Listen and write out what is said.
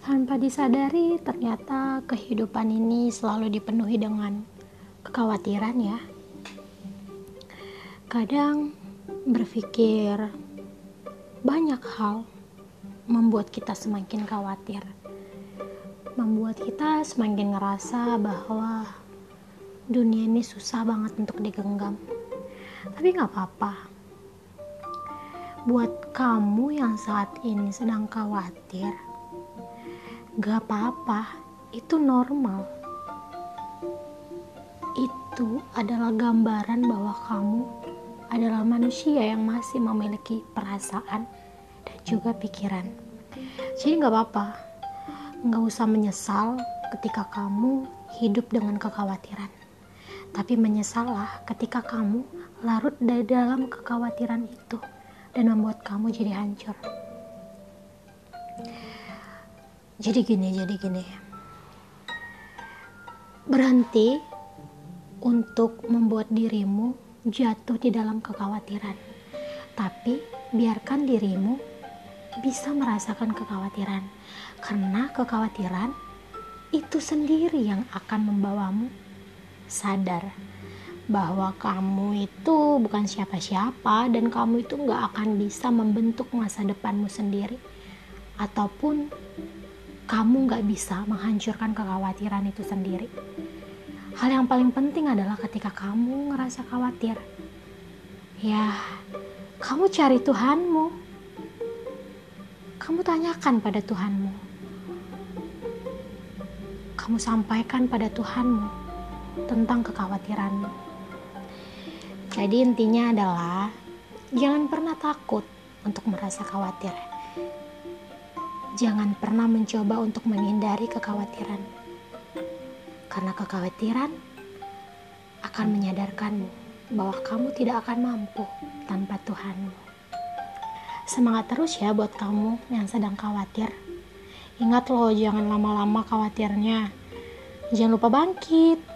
Tanpa disadari, ternyata kehidupan ini selalu dipenuhi dengan kekhawatiran ya. Kadang berpikir banyak hal membuat kita semakin khawatir. Membuat kita semakin ngerasa bahwa dunia ini susah banget untuk digenggam. Tapi nggak apa-apa. Buat kamu yang saat ini sedang khawatir, gak apa-apa, itu normal. Itu adalah gambaran bahwa kamu adalah manusia yang masih memiliki perasaan dan juga pikiran. Jadi gak apa-apa, gak usah menyesal ketika kamu hidup dengan kekhawatiran. Tapi menyesallah ketika kamu larut di dalam kekhawatiran itu dan membuat kamu jadi hancur. Jadi gini, jadi gini. Berhenti untuk membuat dirimu jatuh di dalam kekhawatiran. Tapi biarkan dirimu bisa merasakan kekhawatiran. Karena kekhawatiran itu sendiri yang akan membawamu sadar bahwa kamu itu bukan siapa-siapa dan kamu itu nggak akan bisa membentuk masa depanmu sendiri ataupun kamu nggak bisa menghancurkan kekhawatiran itu sendiri. Hal yang paling penting adalah ketika kamu ngerasa khawatir. Ya kamu cari Tuhanmu. Kamu tanyakan pada Tuhanmu. Kamu sampaikan pada Tuhanmu tentang kekhawatiranmu. Jadi intinya adalah jangan pernah takut untuk merasa khawatir. Jangan pernah mencoba untuk menghindari kekhawatiran. Karena kekhawatiran akan menyadarkanmu bahwa kamu tidak akan mampu tanpa Tuhanmu. Semangat terus ya buat kamu yang sedang khawatir. Ingat loh jangan lama-lama khawatirnya. Jangan lupa bangkit.